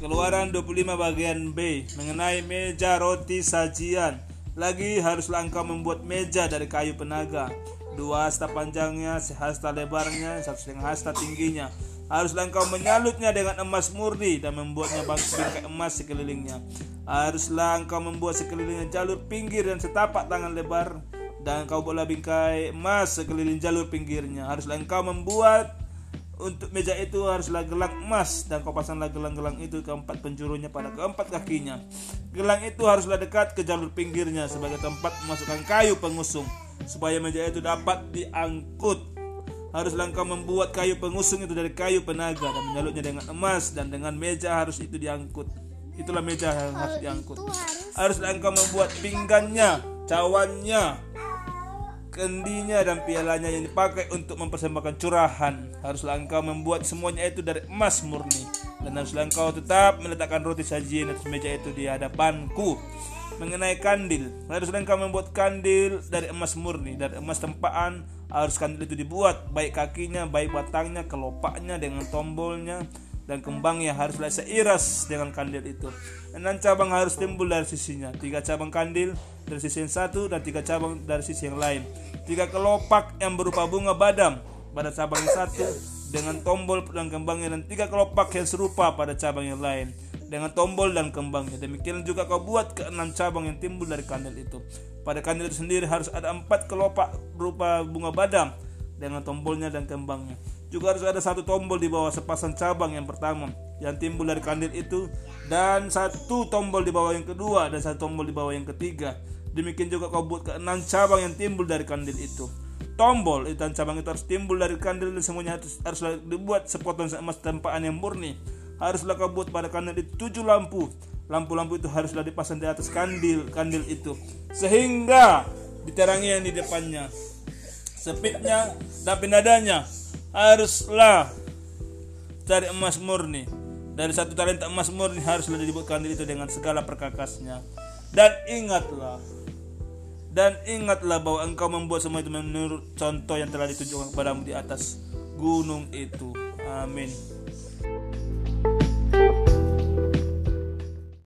Gambaran 25 bagian B mengenai meja roti sajian. Lagi haruslah engkau membuat meja dari kayu penaga. Dua hasta panjangnya, sehasta lebarnya, satu setengah hasta tingginya. Haruslah engkau menyalutnya dengan emas murni dan membuatnya bangkai emas sekelilingnya. Haruslah engkau membuat sekelilingnya jalur pinggir dan setapak tangan lebar dan engkau buatlah bingkai emas sekeliling jalur pinggirnya. Haruslah engkau membuat untuk meja itu haruslah gelang emas dan kau pasanglah gelang-gelang itu keempat penjurunya pada keempat kakinya. Gelang itu haruslah dekat ke jalur pinggirnya sebagai tempat memasukkan kayu pengusung supaya meja itu dapat diangkut. Haruslah engkau membuat kayu pengusung itu dari kayu penaga dan menyalutnya dengan emas dan dengan meja harus itu diangkut. Itulah meja yang harus diangkut. Haruslah engkau membuat pinggannya, cawannya, kendinya dan pialanya yang dipakai untuk mempersembahkan curahan. Haruslah engkau membuat semuanya itu dari emas murni. Dan haruslah engkau tetap meletakkan roti sajian atas meja itu di hadapanku. Mengenai kandil, haruslah engkau membuat kandil dari emas murni, dari emas tempaan. Harus kandil itu dibuat, baik kakinya, baik batangnya, kelopaknya dengan tombolnya, dan kembangnya haruslah seiras dengan kandil itu. Enam cabang harus timbul dari sisinya. Tiga cabang kandil dari sisi yang satu dan tiga cabang dari sisi yang lain. Tiga kelopak yang berupa bunga badam pada cabang yang satu dengan tombol dan kembangnya dan tiga kelopak yang serupa pada cabang yang lain dengan tombol dan kembangnya. Demikian juga kau buat keenam cabang yang timbul dari kandil itu. Pada kandil itu sendiri harus ada empat kelopak berupa bunga badam dengan tombolnya dan kembangnya. Juga harus ada satu tombol di bawah sepasang cabang yang pertama yang timbul dari kandil itu dan satu tombol di bawah yang kedua dan satu tombol di bawah yang ketiga Demikian juga kau buat keenam cabang yang timbul dari kandil itu. Tombol itu dan cabang itu harus timbul dari kandil dan semuanya harus haruslah dibuat sepotong emas tempaan yang murni. Haruslah kau buat pada kandil itu tujuh lampu. Lampu-lampu itu haruslah dipasang di atas kandil kandil itu sehingga diterangi yang di depannya. Sepitnya dan penadanya haruslah dari emas murni. Dari satu talenta emas murni haruslah dibuat kandil itu dengan segala perkakasnya. Dan ingatlah dan ingatlah bahwa engkau membuat semua itu menurut contoh yang telah ditunjukkan kepadamu di atas gunung itu. Amin.